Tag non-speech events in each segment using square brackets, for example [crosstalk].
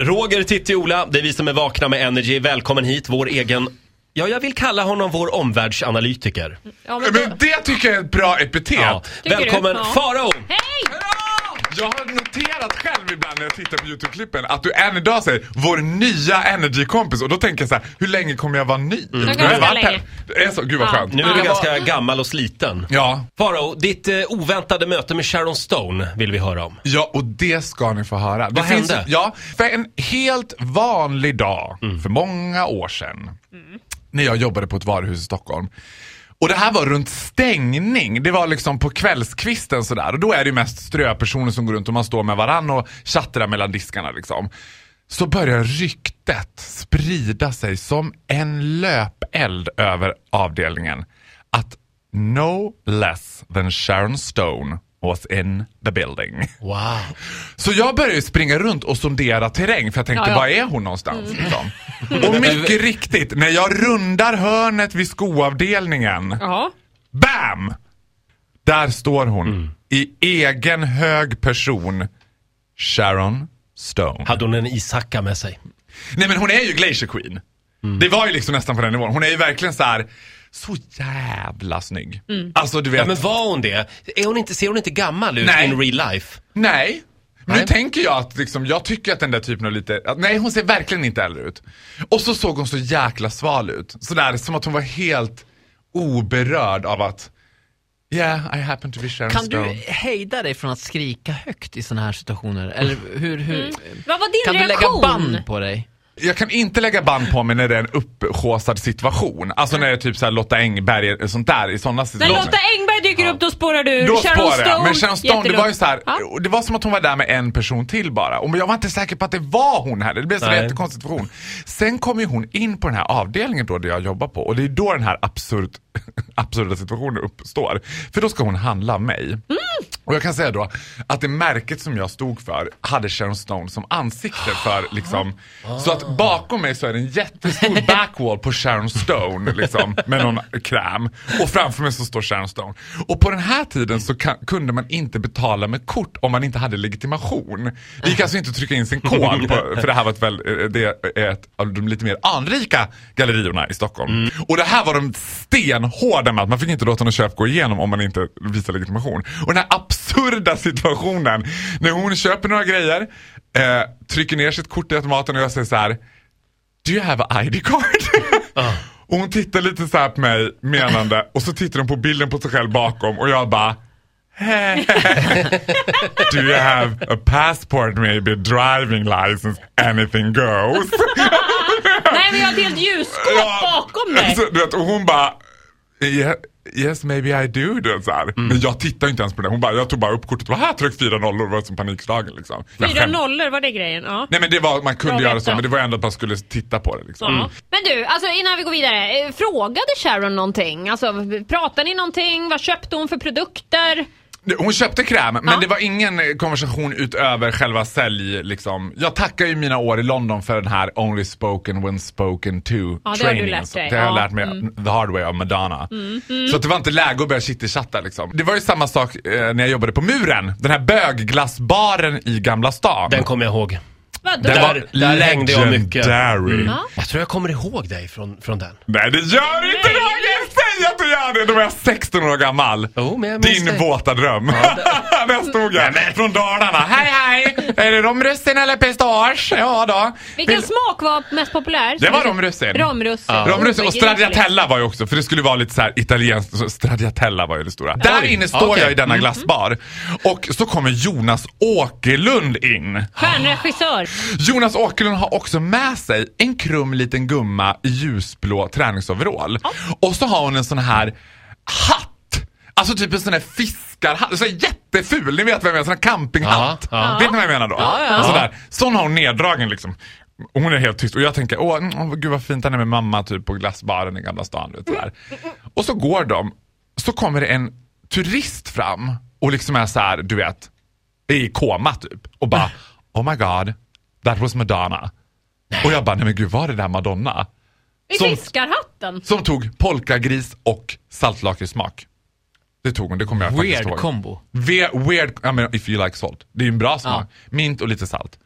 Roger, Titti, Ola, det är vi som är vakna med Energy. Välkommen hit, vår egen... Ja, jag vill kalla honom vår omvärldsanalytiker. Ja, men då, Men det tycker jag är ett bra epitet. Ja. Du? Välkommen Ja. Farao! hej! Jag har noterat själv ibland när jag tittar på YouTube-klippen att du än idag säger vår nya Energy-kompis och då tänker jag så här, hur länge kommer jag vara ny? Mm. Jag ganska varit här- länge. Det är så, gud vad Ja. skönt. Nu är Ja. du ganska gammal och sliten. Ja. Farao, ditt eh, oväntade möte med Sharon Stone vill vi höra om. Ja, och det ska ni få höra. Vad det finns, hände? Ja, för en helt vanlig dag Mm. för många år sedan när jag jobbade på ett varuhus i Stockholm. Och det här var runt stängning. Det var liksom på kvällskvisten sådär. Och då är det ju mest ströpersoner som går runt och man står med varann och chattar mellan diskarna liksom. Så börjar ryktet sprida sig som en löpeld över avdelningen. Att no less than Sharon Stone was in the building. Wow. Så jag började springa runt och sondera terräng för jag tänkte, Ja, ja. var är hon någonstans? Liksom. [laughs] Och mycket riktigt, när jag rundar hörnet vid skoavdelningen, Ja. BAM! Där står hon. I egen hög person. Sharon Stone. Hade hon en ishacka med sig? Nej men hon är ju Glacier Queen. Det var ju liksom nästan på den nivån. Hon är ju verkligen så här. Så jävla snygg. Alltså du vet. Ja, men var hon det? Är hon inte, ser hon inte gammal ut Nej. in real life? Nej. Men Nej. nu tänker jag att liksom, jag tycker att den där typen av lite, att, nej hon ser verkligen inte äldre ut. Och så såg hon så jäkla sval ut. Sådär som att hon var helt oberörd av att Yeah, I happen to be Sharon Kan Stone. du hejda dig från att skrika högt i sådana här situationer? Eller hur, hur Vad var din kan du reaktion? lägga band på dig? Jag kan inte lägga band på mig när det är en upphaussad situation. Alltså när det är typ såhär Lotta Engberg och sånt där i sådana När situationer. Lotta Engberg dyker upp då spårar du. Då Sharon spårar jag. Men Sharon Stone, det var ju så här, Ja. det var som att hon var där med en person till bara. Och jag var inte säker på att det var hon här. Det blev så Nej. jättekonstig situation. Sen kom ju hon in på den här avdelningen då där jag jobbar på. Och det är då den här absurd, [laughs] absurda situationen uppstår. För då ska hon handla mig. Mm. Och jag kan säga då att det märket som jag stod för hade Sharon Stone som ansikte för liksom. Så att bakom mig så är det en jättestor [laughs] backwall på Sharon Stone liksom med någon kräm. Och framför mig så står Sharon Stone. Och på den här tiden så kan, kunde man inte betala med kort om man inte hade legitimation. Det gick alltså inte att trycka in sin kod på, [laughs] för det här var ett, väl, det är ett av de lite mer anrika galleriorna i Stockholm. Och det här var de stenhårda med att man fick inte låta något köp gå igenom om man inte visar legitimation. Och den här absurda situationen när hon köper några grejer, eh, trycker ner sitt kort i automaten och jag säger så här. Do you have a ID card? [laughs] och hon tittar lite så här på mig menande och så tittar hon på bilden på sig själv bakom och jag bara [laughs] Do you have a passport maybe, driving license, anything goes? [laughs] Nej men jag har ett helt ljusskåp bakom dig. Alltså, du vet, och hon bara "Yeah, Yes maybe I do. Du så här. Mm. Men jag tittar inte ens på det. Hon bara, jag tog bara upp kortet och bara, här tryck fyra nollor. Det var som panikslagen liksom. Fyra nollor, var det grejen? Ja. Nej men det var, man kunde göra så men det var ändå att man skulle titta på det liksom. Ja. Men du, alltså innan vi går vidare. eh, Frågade Sharon någonting? Alltså, pratade ni någonting? Vad köpte hon för produkter? Hon köpte kräm men Ja. det var ingen eh, konversation utöver själva sälj liksom. Jag tackar ju mina år i London för den här only spoken when spoken to Ja, det har du trainingen. lärt Så dig. Det har jag Ja. lärt mig Mm. the hard way av Madonna. Så att det var inte läge att börja chitty-chatta liksom. Det var ju samma sak eh, när jag jobbade på Muren. Den här bögglassbaren i Gamla stan. Den kommer jag ihåg. Den Där- där hängde jag mycket. legendary. Jag tror jag kommer ihåg dig från, från den. Nej det gör du inte Roger! Säg att du gör det! Då var jag 16 år gammal. Jo, men Din det. våta dröm. Där [laughs] stod jag från Dalarna. Hej hej! Är det romrussin eller pistage? Ja då. Vilken Vill- smak var mest populär? Det var romrussin. Romrussin. Romrussin och Oh, stracciatella var ju också, för det skulle vara lite så här italienskt, så stracciatella var ju det stora. Där Oj, inne står okej. jag i denna glassbar och så kommer Jonas Åkerlund in. Stjärnregissör. Jonas Åkerlund har också med sig en krum liten gumma i ljusblå träningsoverall. Och så har hon en sån här hatt. Alltså typ en sån här fiskarhatt, så här jätteful, ni vet vad jag menar, sån här campinghatt. Ja, ja. Vet ni vad jag menar då? Ja, ja. En sån, där. sån har hon neddragen liksom. Och Hon är helt tyst och jag tänker, åh, åh gud vad fint han är med mamma typ på glassbaren i Gamla stan. Vet, sådär. Och så går de, så kommer det en turist fram och liksom är så här, du vet, är i koma typ. Och bara, oh my god, that was Madonna. Och jag bara, nej men gud var det där Madonna? I Som- fiskarhatten. Som tog polkagris och saltlakritssmak. Det tog hon, det kommer jag faktiskt Weird ihåg. combo. Ve weird, I mean, if you like salt. Det är ju en bra smak. Mint och lite salt.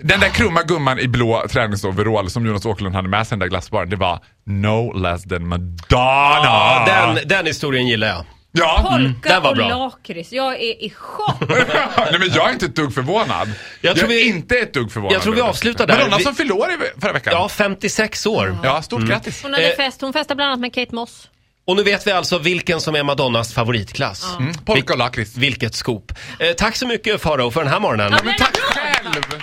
Den där krumma gumman i blå träningsoverall som Jonas Åkerlund hade med sig i den där glassbaren, det var no less than Madonna. Ja, den, den historien gillar jag. Ja. Polka var och lakrits. Jag är i chock. [laughs] Nej men jag är inte ett dugg förvånad. Jag, tror vi- är inte ett dugg förvånad. Jag tror vi avslutar där. Madonna Vi- som i förra veckan. Ja, 56 år. Ja, stort grattis. Hon hade Eh. fest. Hon festade bland annat med Kate Moss. Och nu vet vi alltså vilken som är Madonnas favoritklass. Mm, polka och lakrits. Vilket scoop. Eh, tack så mycket Faro för den här morgonen. Men tack själv!